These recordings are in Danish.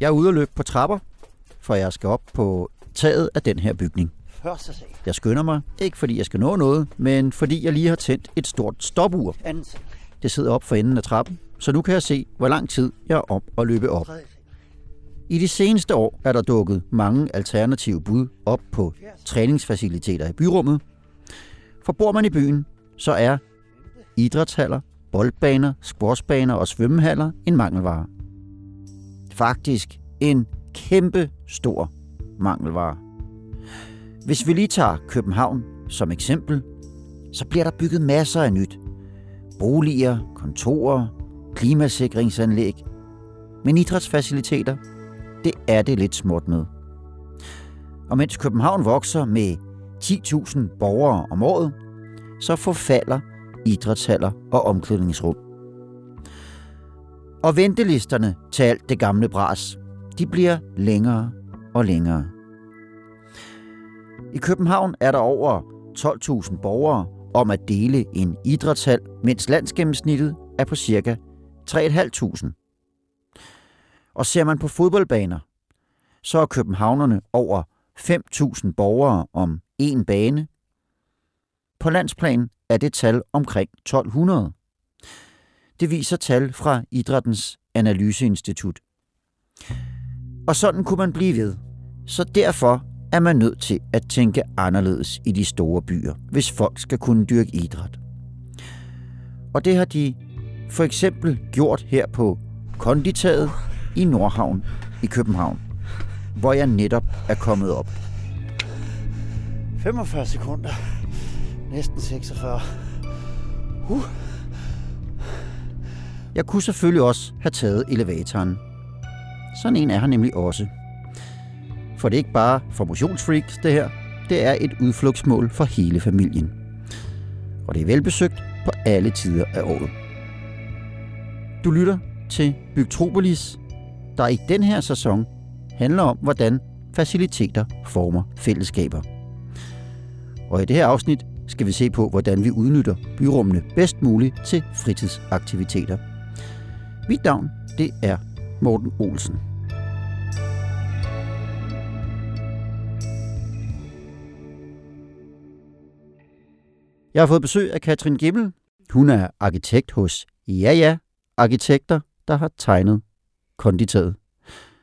Jeg er ude og løbe på trapper, for jeg skal op på taget af den her bygning. Jeg skynder mig, ikke fordi jeg skal nå noget, men fordi jeg lige har tændt et stort stopur. Det sidder op for enden af trappen, så nu kan jeg se, hvor lang tid jeg er om at løbe op. I de seneste år er der dukket mange alternative bud op på træningsfaciliteter i byrummet. For bor man i byen, så er idrætshaller, boldbaner, squashbaner og svømmehaller en mangelvare. Faktisk en kæmpe stor mangelvare. Hvis vi lige tager København som eksempel, så bliver der bygget masser af nyt. Boliger, kontorer, klimasikringsanlæg. Men idrætsfaciliteter, det er det lidt småt med. Og mens København vokser med 10.000 borgere om året, så forfalder idrætshaller og omklædningsrum. Og ventelisterne til alt det gamle bras, de bliver længere og længere. I København er der over 12.000 borgere om at dele en idrætshal, mens landsgennemsnittet er på ca. 3.500. Og ser man på fodboldbaner, så er københavnerne over 5.000 borgere om en bane. På landsplan er det tal omkring 1200. Det viser tal fra Idrættens Analyseinstitut. Og sådan kunne man blive ved. Så derfor er man nødt til at tænke anderledes i de store byer, hvis folk skal kunne dyrke idræt. Og det har de for eksempel gjort her på Konditaget i Nordhavn i København, hvor jeg netop er kommet op. 45 sekunder. Næsten 46. Uh. Jeg kunne selvfølgelig også have taget elevatoren. Sådan en er han nemlig også. For det er ikke bare for motionsfreaks, det her. Det er et udflugtsmål for hele familien. Og det er velbesøgt på alle tider af året. Du lytter til Bygtropolis, der i den her sæson handler om, hvordan faciliteter former fællesskaber. Og i det her afsnit skal vi se på, hvordan vi udnytter byrummene bedst muligt til fritidsaktiviteter. Mit navn, det er Morten Olsen. Jeg har fået besøg af Katrin Gimmel. Hun er arkitekt hos Ja Ja Arkitekter, der har tegnet konditaget.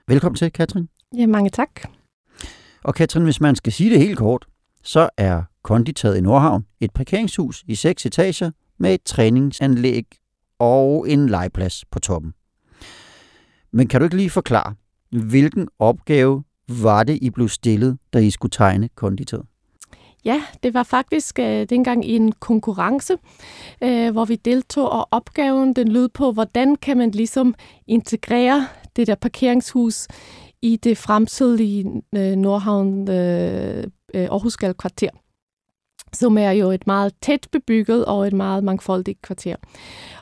Velkommen til, Katrin. Ja, mange tak. Og Katrin, hvis man skal sige det helt kort, så er konditaget i Nordhavn et parkeringshus i seks etager med et træningsanlæg og en legeplads på toppen. Men kan du ikke lige forklare, hvilken opgave var det, I blev stillet, da I skulle tegne konditoriet? Ja, det var faktisk øh, dengang i en konkurrence, øh, hvor vi deltog, og opgaven den lød på, hvordan kan man ligesom integrere det der parkeringshus i det fremtidige øh, Nordhavn øh, øh Aarhus kvarter som er jo et meget tæt bebygget og et meget mangfoldigt kvarter.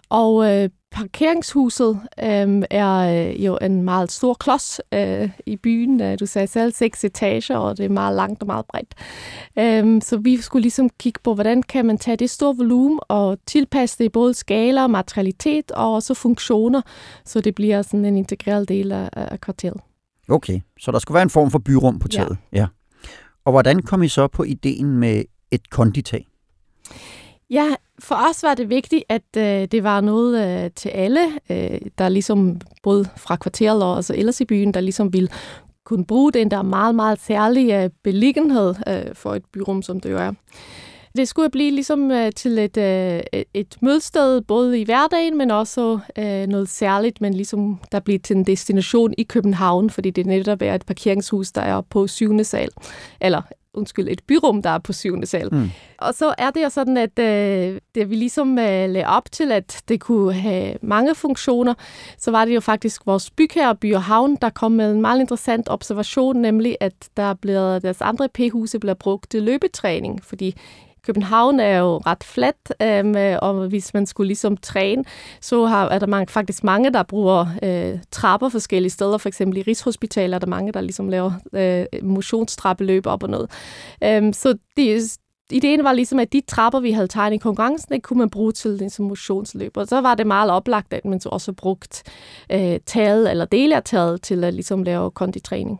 Og øh, parkeringshuset øh, er øh, jo en meget stor klods øh, i byen. Øh, du sagde selv seks etager, og det er meget langt og meget bredt. Øh, så vi skulle ligesom kigge på, hvordan kan man tage det store volumen og tilpasse det i både skala, materialitet og også funktioner, så det bliver sådan en integreret del af, af kvarteret. Okay, så der skulle være en form for byrum på taget. Ja. ja. Og hvordan kom I så på ideen med et konditag? Ja, for os var det vigtigt, at øh, det var noget øh, til alle, øh, der ligesom både fra kvarteret og altså ellers i byen, der ligesom ville kunne bruge den der meget, meget særlige øh, beliggenhed øh, for et byrum, som det jo er. Det skulle blive ligesom øh, til et, øh, et mødested, både i hverdagen, men også øh, noget særligt, men ligesom der bliver til en destination i København, fordi det netop er et parkeringshus, der er på syvende sal, eller undskyld, et byrum, der er på syvende sal. Mm. Og så er det jo sådan, at øh, det vi ligesom øh, lagde op til, at det kunne have mange funktioner, så var det jo faktisk vores bygherre, By og Havn, der kom med en meget interessant observation, nemlig at der bliver, deres andre P-huse bliver brugt til løbetræning, fordi København er jo ret flat, øhm, og hvis man skulle ligesom træne, så har, er der mange, faktisk mange, der bruger øh, trapper forskellige steder. For eksempel i Rigshospitalet er der mange, der ligesom laver øh, motionstrappeløb op og noget. Øhm, så det, ideen var ligesom, at de trapper, vi havde tegnet i konkurrencen, det kunne man bruge til ligesom motionsløb. Og så var det meget oplagt, at man så også brugt øh, taget eller dele af taget til at ligesom lave konditræning.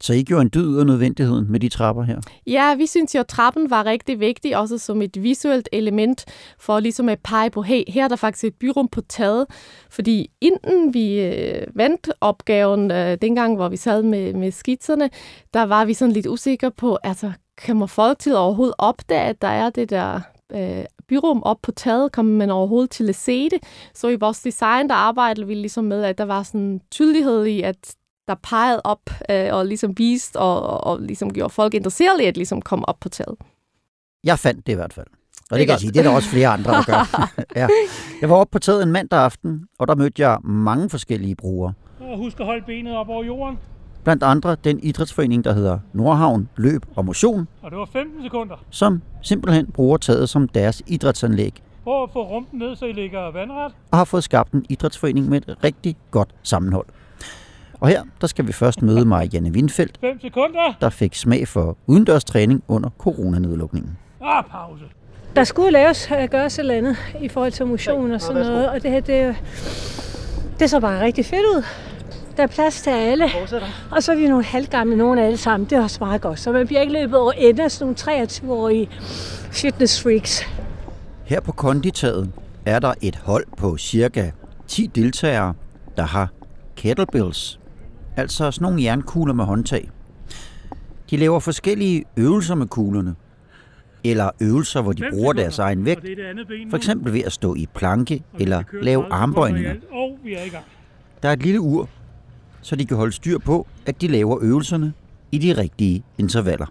Så I gjorde en dyd af nødvendigheden med de trapper her? Ja, vi synes jo, at trappen var rigtig vigtig, også som et visuelt element, for ligesom at pege på, hey, her er der faktisk et byrum på taget. Fordi inden vi øh, vandt opgaven, øh, dengang hvor vi sad med, med skitserne, der var vi sådan lidt usikre på, altså, kommer folk til overhovedet opdage, at der er det der øh, byrum op på taget, kommer man overhovedet til at se det. Så i vores design, der arbejdede vi ligesom med, at der var sådan tydelighed i, at der pegede op øh, og ligesom viste og, og, og ligesom gjorde folk interesserede i at ligesom komme op på taget. Jeg fandt det i hvert fald. Og det, det kan jeg sige, det er der også flere andre, der gør. ja. Jeg var oppe på taget en mandag aften, og der mødte jeg mange forskellige brugere. Og husk at holde benet op over jorden. Blandt andre den idrætsforening, der hedder Nordhavn Løb og Motion, Og det var 15 sekunder. som simpelthen bruger taget som deres idrætsanlæg, Prøv at få rumpen ned, så I ligger vandret. og har fået skabt en idrætsforening med et rigtig godt sammenhold. Og her, der skal vi først møde Marianne Windfeldt, 5 sekunder. der fik smag for udendørs træning under coronanedlukningen. Ah, pause. Der skulle laves, øh, gøres et eller andet i forhold til motion og sådan noget, og det her, det, det så bare rigtig fedt ud. Der er plads til alle, og så er vi nogle halvgamle, nogle alle sammen. Det er også meget godt, så man bliver ikke løbet over ende af sådan nogle 23-årige fitness freaks. Her på konditaget er der et hold på cirka 10 deltagere, der har kettlebells, altså sådan nogle jernkugler med håndtag. De laver forskellige øvelser med kuglerne, eller øvelser, hvor de bruger deres egen vægt, for eksempel ved at stå i planke eller lave 30 sekunder i armbøjninger. er. Der er et lille ur, så de kan holde styr på, at de laver øvelserne i de rigtige intervaller.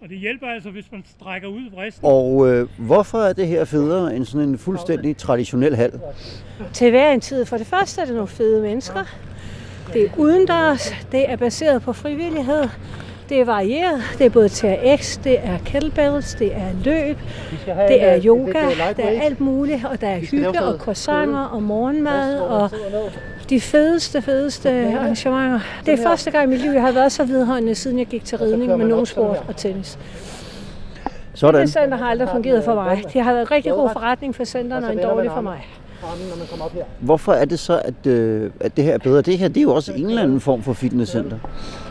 Og det hjælper altså, hvis man strækker ud vristen. Og øh, hvorfor er det her federe end sådan en fuldstændig traditionel hal? Til hver en tid. For det første er det nogle fede mennesker. Det er udendørs. Det er baseret på frivillighed. Det er varieret. Det er både TRX, det er kettlebells, det er løb, det er yoga, der er alt muligt. Og der er hygge og croissanter og morgenmad og de fedeste, fedeste arrangementer. Det er første gang i mit liv, jeg har været så vedholdende, siden jeg gik til ridning med nogen sport og tennis. Sådan. Det center har aldrig fungeret for mig. Det har været en rigtig god forretning for centerne og en dårlig for mig. Hvorfor er det så, at, øh, at det her er bedre? Det her det er jo også en eller anden form for fitnesscenter.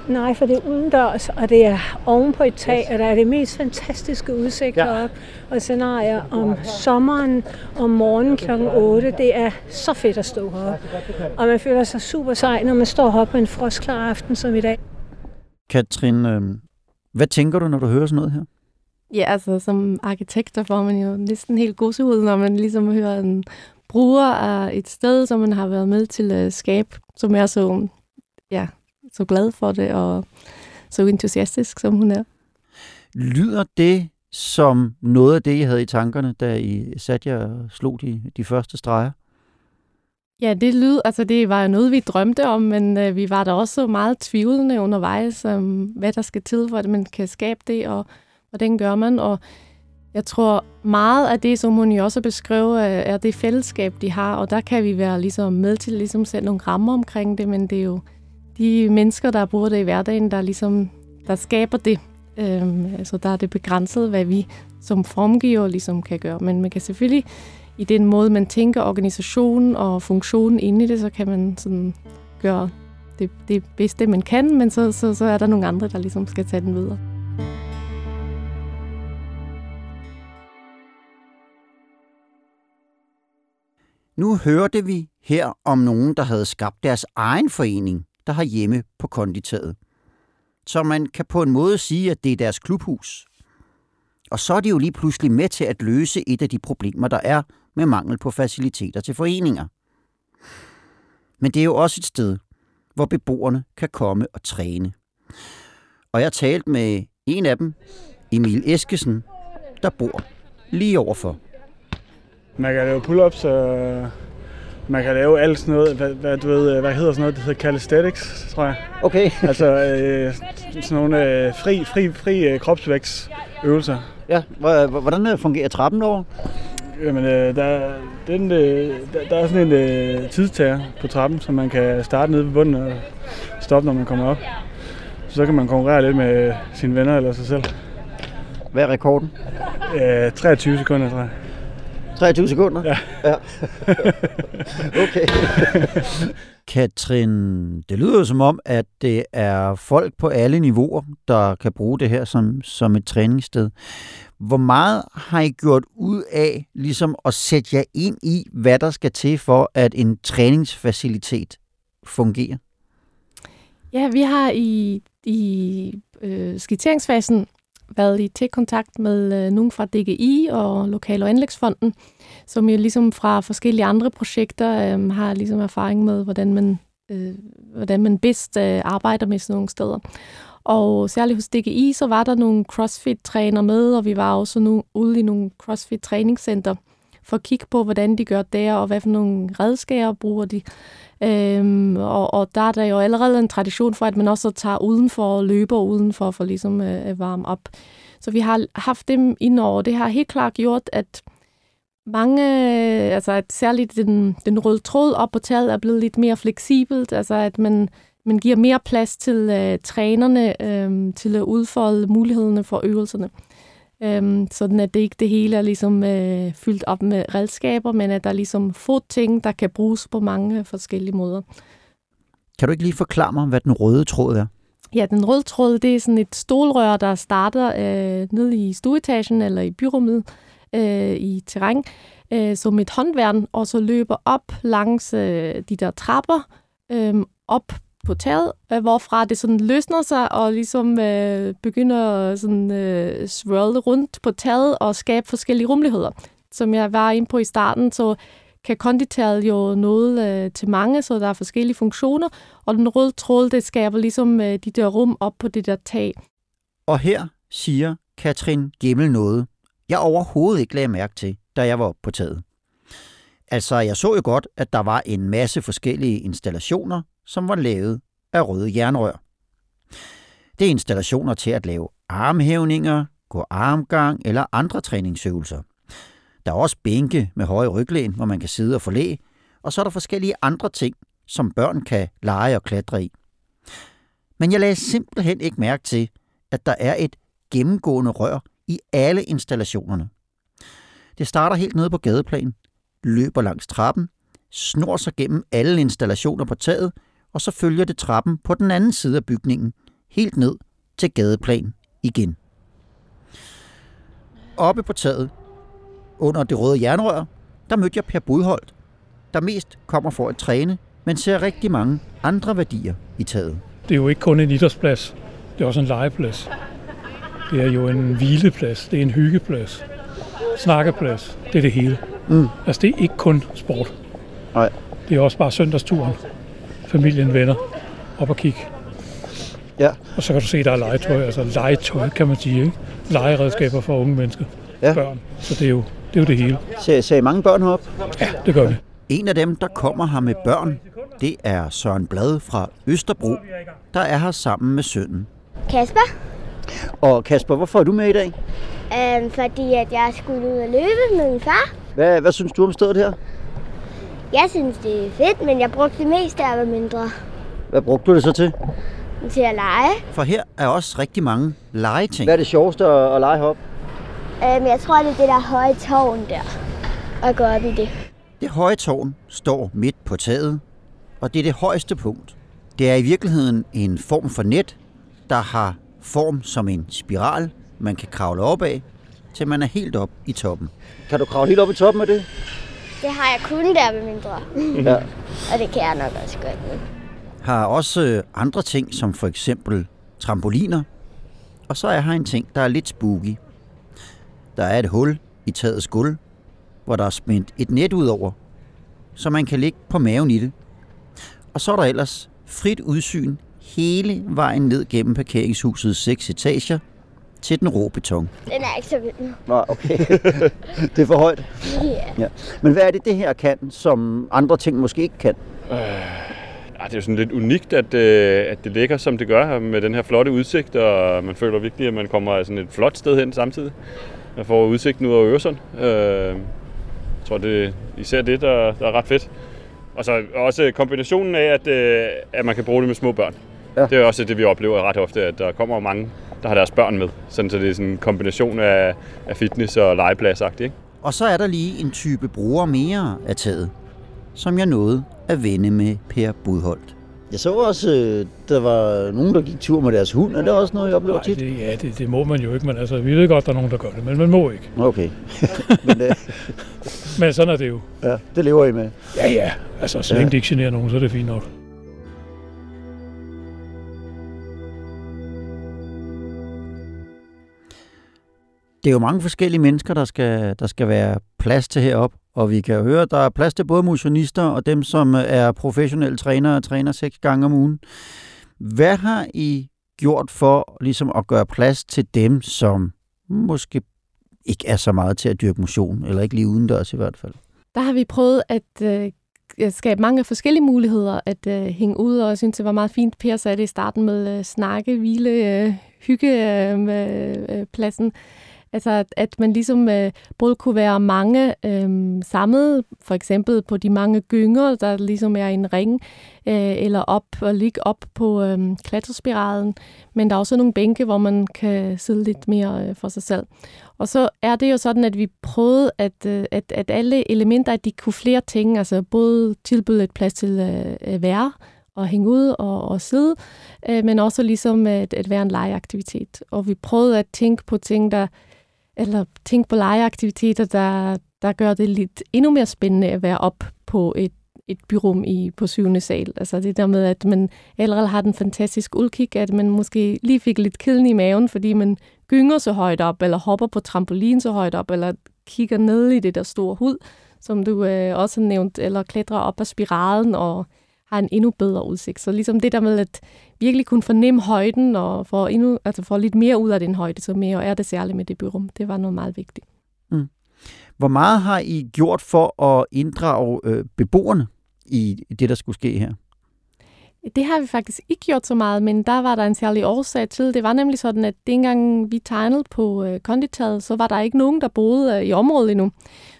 Nej, for det er udendørs, og det er oven på et tag, og der er det mest fantastiske udsigt Ja. heroppe. Og scenarier om sommeren, om morgenen kl. 8. Det er så fedt at stå heroppe. Og man føler sig super sej, når man står heroppe på en frostklar aften som i dag. Katrin, øh, hvad tænker du, når du hører sådan noget her? Ja, altså som arkitekt, der får man jo næsten helt gåsehud, når man ligesom hører en bruger af et sted, som man har været med til at skabe, som er så, ja, så glad for det og så entusiastisk, som hun er. Lyder det som noget af det, I havde i tankerne, da I satte jer og slog de, de første streger? Ja, det lyd, altså det var jo noget, vi drømte om, men øh, vi var da også meget tvivlende undervejs, om hvad der skal til, for at man kan skabe det, og hvordan gør man. Og jeg tror, meget af det, som hun jo også beskrev, er det fællesskab, de har, og der kan vi være ligesom med til ligesom sætte nogle rammer omkring det, men det er jo de mennesker, der bruger det i hverdagen, der ligesom der skaber det. Øhm, altså der er det begrænset, hvad vi som formgiver ligesom kan gøre, men man kan selvfølgelig i den måde, man tænker organisationen og funktionen inde i det, så kan man sådan gøre det, det bedste, man kan, men så, så, så er der nogle andre, der ligesom skal tage den videre. Nu hørte vi her om nogen, der havde skabt deres egen forening, der har hjemme på konditaget. Så man kan på en måde sige, at det er deres klubhus. Og så er de jo lige pludselig med til at løse et af de problemer, der er med mangel på faciliteter til foreninger. Men det er jo også et sted, hvor beboerne kan komme og træne. Og jeg talte med en af dem, Emil Eskesen, der bor lige overfor. Man kan lave pull-ups, og man kan lave alt sådan noget, hvad, hvad, du ved, hvad hedder sådan noget, det hedder calisthenics, tror jeg. Okay. Altså øh, sådan nogle øh, fri, fri, fri øh, kropsvægtsøvelser. Ja, hvor- hvordan øh, fungerer trappen over? Jamen, øh, der, den, øh, der, der er sådan en øh, tidstager på trappen, så man kan starte nede ved bunden og stoppe, når man kommer op. Så kan man konkurrere lidt med sine venner eller sig selv. Hvad er rekorden? Øh, 23 sekunder, tror jeg. 23 sekunder? Ja. ja. okay. Katrin, det lyder jo som om, at det er folk på alle niveauer, der kan bruge det her som, som et træningssted. Hvor meget har I gjort ud af ligesom at sætte jer ind i, hvad der skal til for, at en træningsfacilitet fungerer? Ja, vi har i, i øh, skitseringsfasen været i tæt kontakt med øh, nogen fra DGI og Lokal- og Anlægsfonden, som jo ligesom fra forskellige andre projekter øh, har ligesom erfaring med, hvordan man, øh, hvordan man bedst øh, arbejder med sådan nogle steder. Og særligt hos DGI, så var der nogle CrossFit-træner med, og vi var også nu ude i nogle CrossFit-træningscenter for at kigge på, hvordan de gør der, og hvad for nogle redskaber bruger de. Øhm, og, og der er der jo allerede en tradition for, at man også tager udenfor og løber udenfor for ligesom øh, at varme op. Så vi har haft dem ind over. Det har helt klart gjort, at mange, øh, altså at særligt den, den røde tråd op på taget er blevet lidt mere fleksibelt, altså at man, man giver mere plads til øh, trænerne øh, til at udfolde mulighederne for øvelserne. Øhm, sådan at det ikke det hele er ligesom øh, fyldt op med redskaber, men at der er ligesom få ting, der kan bruges på mange forskellige måder. Kan du ikke lige forklare mig, hvad den røde tråd er? Ja, den røde tråd, det er sådan et stolrør, der starter øh, nede i stueetagen eller i byrummet øh, i terræn, øh, som et håndværn, og så løber op langs øh, de der trapper, øh, op på taget, øh, hvorfra det sådan løsner sig og ligesom øh, begynder at sådan, øh, swirle rundt på taget og skabe forskellige rummeligheder. Som jeg var inde på i starten, så kan konditaget jo noget øh, til mange, så der er forskellige funktioner, og den røde tråd, det skaber ligesom øh, de der rum op på det der tag. Og her siger Katrin Gemmel noget, jeg overhovedet ikke lagde mærke til, da jeg var oppe på taget. Altså, jeg så jo godt, at der var en masse forskellige installationer, som var lavet af røde jernrør. Det er installationer til at lave armhævninger, gå armgang eller andre træningsøvelser. Der er også bænke med høje ryglæn, hvor man kan sidde og forlæ, og så er der forskellige andre ting, som børn kan lege og klatre i. Men jeg lagde simpelthen ikke mærke til, at der er et gennemgående rør i alle installationerne. Det starter helt nede på gadeplan, løber langs trappen, snor sig gennem alle installationer på taget, og så følger det trappen på den anden side af bygningen, helt ned til gadeplan igen. Oppe på taget, under det røde jernrør, der mødte jeg Per Budholdt, der mest kommer for at træne, men ser rigtig mange andre værdier i taget. Det er jo ikke kun en idrætsplads, det er også en legeplads. Det er jo en hvileplads, det er en hyggeplads, snakkeplads, det er det hele. Mm. Altså det er ikke kun sport. Nej. Det er også bare søndagsturen, familien, venner, op og kigge. Ja. Og så kan du se, der er legetøj, altså legetøj kan man sige, ikke? Legeredskaber for unge mennesker, Ja. børn. Så det er jo det, er jo det hele. Ser, ser I mange børn heroppe? Ja, det gør vi. En af dem, der kommer her med børn, det er Søren Blad fra Østerbro, der er her sammen med sønnen. Kasper, Og Kasper, hvorfor er du med i dag? øhm, fordi at jeg skulle ud og løbe med min far. Hvad, hvad synes du om stedet her? Jeg synes, det er fedt, men jeg brugte det mest, da jeg var mindre Hvad brugte du det så til? til at lege. For her er også rigtig mange legeting. Hvad er det sjoveste at, at lege heroppe? Øhm, jeg tror, det er det der høje tårn der. Og gå op i det. Det høje tårn står midt på taget, og det er det højeste punkt. Det er i virkeligheden en form for net, der har form som en spiral, man kan kravle op af, til man er helt op i toppen. Kan du kravle helt op i toppen af det? Det har jeg kun der med mindre. Ja. Og det kan jeg nok også godt nu. Har også øh, andre ting, som for eksempel trampoliner. Og så er her en ting, der er lidt spooky. Der er et hul i tagets gulv, hvor der er spændt et net ud over, så man kan ligge på maven i det. Og så er der ellers frit udsyn hele vejen ned gennem parkeringshusets seks etager til den rå beton. Den er ikke så vild. Nå, okay. det er for højt. Ja. Ja. Men hvad er det, det her kan, som andre ting måske ikke kan? Ja, det er jo sådan lidt unikt, at, øh, at det ligger, som det gør her, med den her flotte udsigt, og man føler virkelig, at man kommer sådan et flot sted hen samtidig. Man får udsigten ud over Øresund. Øh, jeg tror, det er især det, der, der er ret fedt. Og så også kombinationen af, at, øh, at man kan bruge det med små børn. Ja. Det er også det, vi oplever ret ofte, at der kommer mange der har deres børn med. Sådan, så det er sådan en kombination af, af fitness og legepladsagtigt. Ikke? Og så er der lige en type brugere mere af taget, som jeg nåede at vende med Per Budholdt. Jeg så også, øh, der var nogen, der gik tur med deres hund. Er det også noget, jeg oplever Nej, tit? det, ja, det, det må man jo ikke, men altså, vi ved godt, der er nogen, der gør det, men man må ikke. Okay. Men øh, Men sådan er det jo. ja, det lever I med. Ja, ja. Altså, så Ja. længe det ikke generer nogen, så er det fint nok. Det er jo mange forskellige mennesker, der skal, der skal være plads til herop, og vi kan jo høre, at der er plads til både motionister og dem, som er professionelle trænere og træner seks gange om ugen. Hvad har I gjort for ligesom at gøre plads til dem, som måske ikke er så meget til at dyrke motion, eller ikke lige udendørs i hvert fald? Der har vi prøvet at øh, skabe mange forskellige muligheder at øh, hænge ud, og jeg synes, det var meget fint, Per sagde det i starten med øh, snakke, hvile, øh, hygge øh, med, øh, pladsen. Altså, at, at man ligesom øh, både kunne være mange øh, samlet, for eksempel på de mange gynger, der ligesom er i en ring, øh, eller op og ligge op på øh, klatrespiralen. Men der er også nogle bænke, hvor man kan sidde lidt mere øh, for sig selv. Og så er det jo sådan, at vi prøvede, at, øh, at, at alle elementer, at de kunne flere ting, altså både tilbyde et plads til øh, at være, og hænge ud og, og sidde, øh, men også ligesom at, at være en legeaktivitet. Og vi prøvede at tænke på ting, der, eller tænke på legeaktiviteter, der, der gør det lidt endnu mere spændende at være op på et, et byrum i, på syvende sal. Altså det der med, at man allerede har den fantastiske udkig, at man måske lige fik lidt kilden i maven, fordi man gynger så højt op, eller hopper på trampolin så højt op, eller kigger ned i det der store hud, som du øh, også har nævnt, eller klatrer op ad spiralen og har en endnu bedre udsigt. Så ligesom det der med at virkelig kunne fornemme højden og få, endnu, altså få lidt mere ud af den højde, så mere er det særligt med det byrum. Det var noget meget vigtigt. Hvor meget har I gjort for at inddrage øh, beboerne i det, der skulle ske her? Det har vi faktisk ikke gjort så meget, men der var der en særlig årsag til. Det var nemlig sådan, at dengang vi tegnede på øh, konditaget, så var der ikke nogen, der boede øh, i området endnu.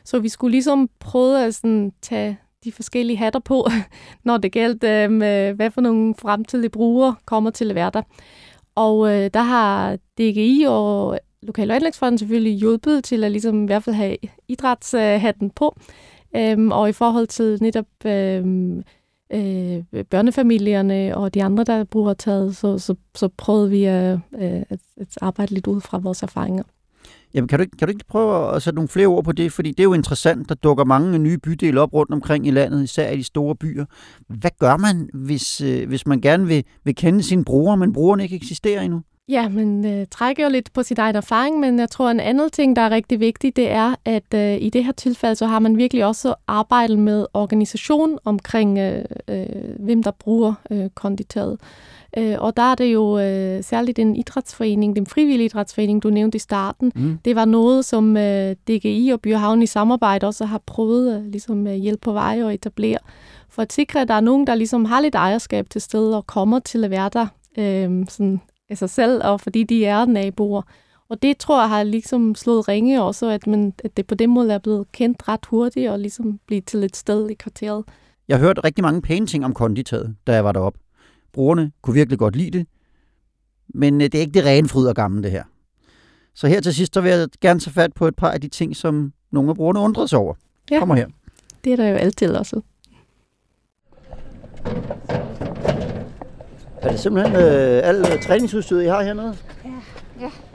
Så vi skulle ligesom prøve at sådan, tage de forskellige hatter på, når det gælder, øh, med, hvad for nogle fremtidige brugere kommer til at være der. Og øh, der har DGI og Lokal- og Anlægsfonden selvfølgelig hjulpet til at ligesom i hvert fald have idrætshatten på. Øhm, og i forhold til netop øhm, øh, børnefamilierne og de andre, der bruger taget, så, så, så prøvede vi at, øh, at, at arbejde lidt ud fra vores erfaringer. Jamen, kan du, ikke, kan du ikke prøve at sætte nogle flere ord på det? Fordi det er jo interessant, der dukker mange nye bydele op rundt omkring i landet, især i de store byer. Hvad gør man, hvis, øh, hvis man gerne vil, vil kende sine brugere, men brugerne ikke eksisterer endnu? Ja, men øh, trækker jo lidt på sit egen erfaring, men jeg tror, en anden ting, der er rigtig vigtig, det er, at øh, i det her tilfælde, så har man virkelig også arbejdet med organisation omkring, øh, øh, hvem der bruger øh, konditoriet. Øh, og der er det jo øh, særligt en idrætsforening, den frivillige idrætsforening, du nævnte i starten. Mm. Det var noget, som øh, DGI og Byhavn i samarbejde også har prøvet at ligesom, øh, hjælpe på vej og etablere, for at sikre, at der er nogen, der ligesom har lidt ejerskab til stedet og kommer til at være der øh, sådan af sig selv, og fordi de er naboer. Og det tror jeg har ligesom slået ringe også, at, man, at det på den måde er blevet kendt ret hurtigt og ligesom blive til et sted i kvarteret. Jeg har hørt rigtig mange pæne ting om konditaget, da jeg var deroppe. Brugerne kunne virkelig godt lide det, men øh, det er ikke det rene fryd og gammel, det her. Så her til sidst, så vil jeg gerne tage fat på et par af de ting, som nogle af brugerne undrede sig over. Ja. Kommer her. Det er der jo altid også. Er det simpelthen øh, alt træningsudstyret, I har hernede?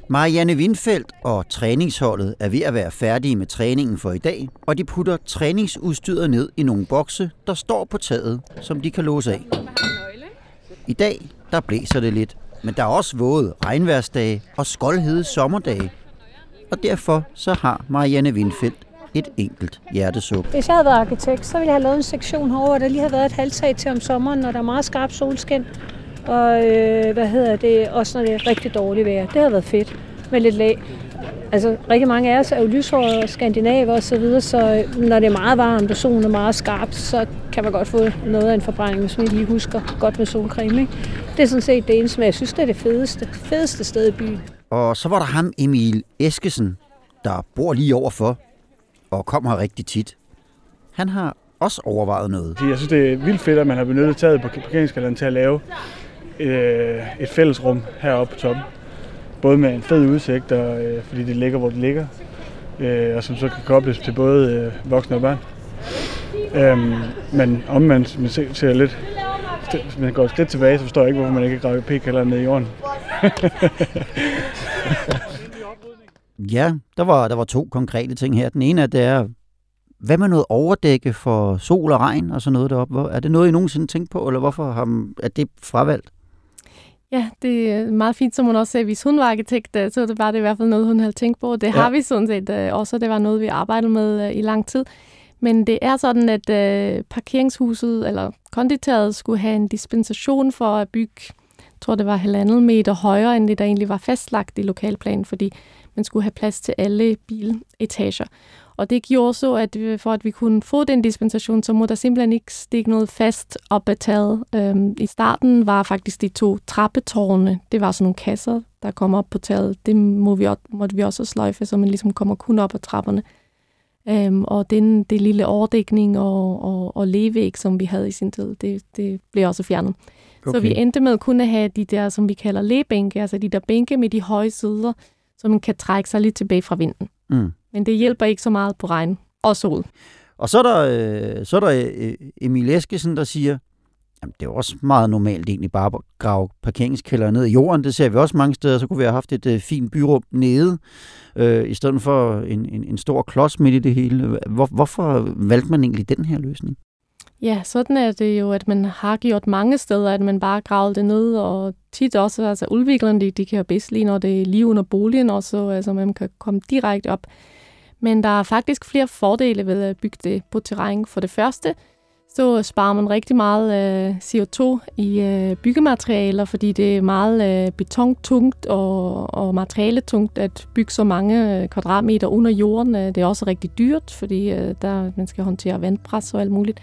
Marianne Windfeldt og træningsholdet er ved at være færdige med træningen for i dag, og de putter træningsudstyret ned i nogle bokse, der står på taget, som de kan låse af. I dag, der blæser det lidt, men der er også våde regnværsdage og skoldhede sommerdage. Og derfor så har Marianne Windfeldt et enkelt hjertesuk. Hvis jeg havde været arkitekt, så ville jeg have lavet en sektion herovre, der lige havde været et halvtag til om sommeren, når der er meget skarp solskin. Og øh, hvad hedder det, også når det er rigtig dårligt vejr. Det havde været fedt med lidt lag. Altså, rigtig mange af os er jo lyshårede og skandinaver og så videre, så øh, når det er meget varmt og solen er meget skarp, så kan man godt få noget af en forbrænding, hvis man lige husker godt med solcreme. Ikke? Det er sådan set det eneste, men jeg synes, det er det fedeste, fedeste sted i byen. Og så var der ham Emil Eskesen, der bor lige overfor og kommer her rigtig tit. Han har også overvejet noget. Jeg synes, det er vildt fedt, at man har benyttet taget på parkeringskalenderen til at lave øh, et fællesrum heroppe på toppen. både med en fed udsigt, og, øh, fordi det ligger, hvor det ligger, øh, og som så kan kobles til både øh, voksne og børn. Øhm, men omvendt, man ser, ser lidt, hvis man går et skridt tilbage, så forstår jeg ikke, hvorfor man ikke kan grave p-kælderen ned i jorden. Ja, der var, der var to konkrete ting her. Den ene er, det er, hvad med noget overdække for sol og regn og sådan noget deroppe? Hvor- Er det noget, I nogensinde tænkt på, eller hvorfor har, er det fravalgt? Ja, det er meget fint, som hun også sagde, hvis hun var arkitekt, øh, så det var det i hvert fald noget, hun havde tænkt på. Det Ja. har vi sådan set øh, også, det var noget, vi arbejdede med øh, i lang tid. Men det er sådan, at øh, parkeringshuset eller konditoret skulle have en dispensation for at bygge, jeg tror det var halvandet meter højere, end det der egentlig var fastlagt i lokalplanen, fordi man skulle have plads til alle biletager. Og det gjorde så, at for at vi kunne få den dispensation, så må der simpelthen ikke stikke noget fast op ad taget. Øhm, I starten var faktisk de to trappetårne, det var sådan nogle kasser, der kom op på taget. Det må vi, måtte vi også sløjfe, så man ligesom kommer kun op ad trapperne. Øhm, og den, det lille overdækning og, og, og levæg, som vi havde i sin tid, det, det blev også fjernet. Okay. Så vi endte med kun at have de der, som vi kalder læbænke, altså de der bænke med de høje sider, så man kan trække sig lidt tilbage fra vinden. Mm. Men det hjælper ikke så meget på regn og sol. Og så er der, øh, så er der øh, Emil Eskesen, der siger, jamen, det er også meget normalt egentlig bare at grave parkeringskælder ned i jorden. Det ser vi også mange steder. Så kunne vi have haft et øh, fint byrum nede, øh, i stedet for en, en, en stor klods midt i det hele. Hvor, hvorfor valgte man egentlig den her løsning? Ja, sådan er det jo, at man har gjort mange steder, at man bare gravede det ned, og tit også, altså udviklerne, de, de kan jo bedst lide, når det er lige under boligen også, altså man kan komme direkte op. Men der er faktisk flere fordele ved at bygge det på terræn. For det første, så sparer man rigtig meget øh, CO2 i øh, byggematerialer, fordi det er meget øh, betontungt og, og materialetungt at bygge så mange øh, kvadratmeter under jorden. Øh, Det er også rigtig dyrt, fordi øh, der, man skal håndtere vandpres og alt muligt.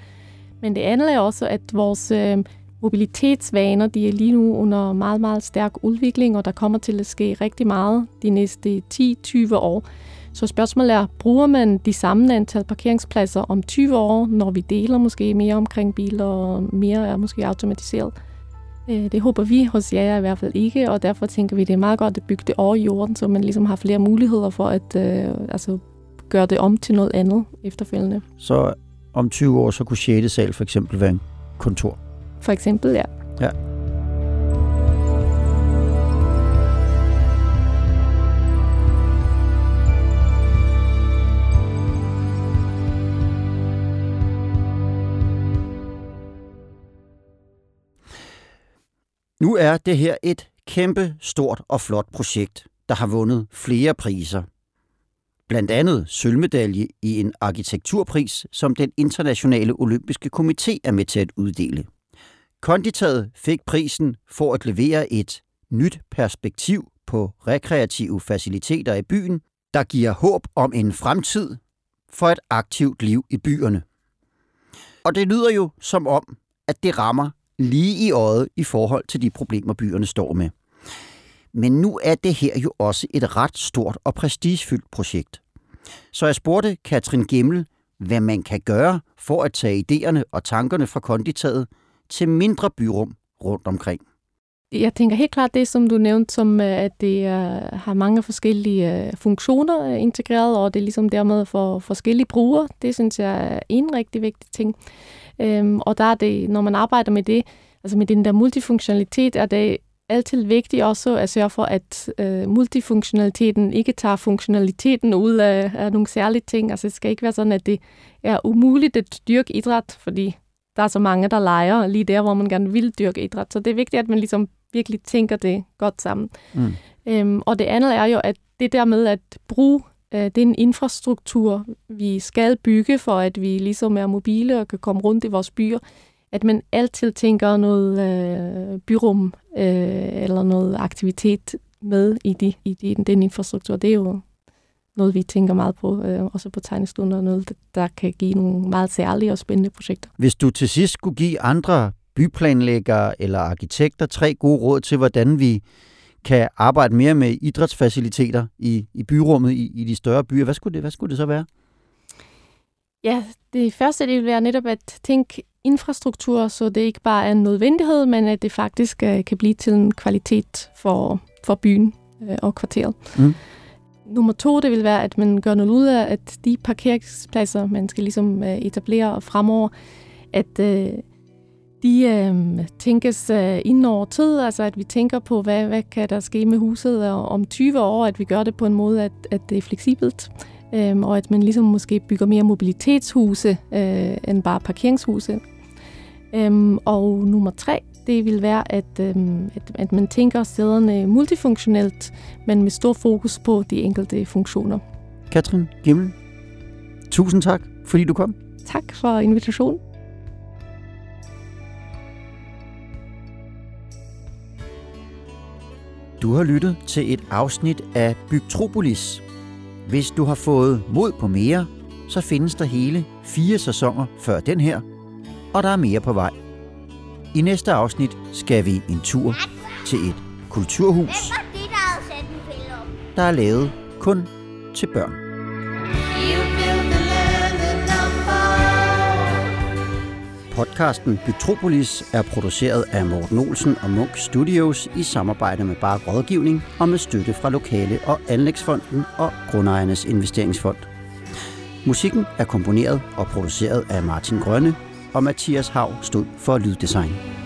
Men det andet er også, at vores øh, mobilitetsvaner, de er lige nu under meget, meget stærk udvikling, og der kommer til at ske rigtig meget de næste 10-20 år. Så spørgsmålet er, bruger man de samme antal parkeringspladser om 20 år, når vi deler måske mere omkring biler, og mere er måske automatiseret? Øh, Det håber vi hos jer i hvert fald ikke, og derfor tænker vi, det er meget godt at bygge det over jorden, så man ligesom har flere muligheder for at øh, altså, gøre det om til noget andet efterfølgende. Så om 20 år, så kunne 6. sal for eksempel være en kontor. For eksempel, ja. Ja. Nu er det her et kæmpe, stort og flot projekt, der har vundet flere priser. Blandt andet sølvmedalje i en arkitekturpris, som den internationale olympiske komité er med til at uddele. Konditaget fik prisen for at levere et nyt perspektiv på rekreative faciliteter i byen, der giver håb om en fremtid for et aktivt liv i byerne. Og det lyder jo som om, at det rammer lige i øjet i forhold til de problemer, byerne står med. Men nu er det her jo også et ret stort og prestigefyldt projekt. Så jeg spurgte Katrin Gemmel, hvad man kan gøre for at tage idéerne og tankerne fra konditaget til mindre byrum rundt omkring. Jeg tænker helt klart det, som du nævnte, som øh, at det øh, har mange forskellige øh, funktioner integreret, og det er ligesom dermed for forskellige brugere. Det synes jeg er en rigtig vigtig ting. Um, og der er det, når man arbejder med det, altså med den der multifunktionalitet, er det altid vigtigt også at sørge for, at uh, multifunktionaliteten ikke tager funktionaliteten ud af, af nogle særlige ting. Altså det skal ikke være sådan, at det er umuligt at dyrke idræt, fordi der er så mange, der leger lige der, hvor man gerne vil dyrke idræt. Så det er vigtigt, at man ligesom virkelig tænker det godt sammen. Mm. Øhm, og det andet er jo, at det der med at bruge øh, den infrastruktur, vi skal bygge, for at vi ligesom er mobile og kan komme rundt i vores byer, at man altid tænker noget øh, byrum øh, eller noget aktivitet med i, de, i de, den infrastruktur. Det er jo noget, vi tænker meget på, øh, også på tegnestunder, og noget, der kan give nogle meget særlige og spændende projekter. Hvis du til sidst skulle give andre byplanlæggere eller arkitekter tre gode råd til, hvordan vi kan arbejde mere med idrætsfaciliteter i, i byrummet i, i de større byer, hvad skulle, det, hvad skulle det så være? Ja, det første det vil være netop at tænke infrastruktur, så det ikke bare er en nødvendighed, men at det faktisk uh, kan blive til en kvalitet for, for byen. øh, og kvarter. Mm. Nummer to, det vil være, at man gør noget ud af, at de parkeringspladser, man skal ligesom øh, etablere fremover, at øh, de øh, tænkes øh, inden over tid, altså at vi tænker på, hvad, hvad kan der ske med huset og om 20 år, at vi gør det på en måde, at, at det er fleksibelt, øh, og at man ligesom måske bygger mere mobilitetshuse øh, end bare parkeringshuse. Øh, og nummer tre, det vil være, at, øh, at, at man tænker stederne multifunktionelt, men med stor fokus på de enkelte funktioner. Katrin Gimmel, tusind tak, fordi du kom. Tak for invitationen. Du har lyttet til et afsnit af Bygtropolis. Hvis du har fået mod på mere, så findes der hele fire sæsoner før den her, og der er mere på vej. I næste afsnit skal vi en tur til et kulturhus, der er lavet kun til børn. Podcasten Bytropolis er produceret af Morten Olsen og Munk Studios i samarbejde med Bare Rådgivning og med støtte fra Lokale- og Anlægsfonden og Grundejernes Investeringsfond. Musikken er komponeret og produceret af Martin Grønne, og Mathias Hav stod for lyddesign.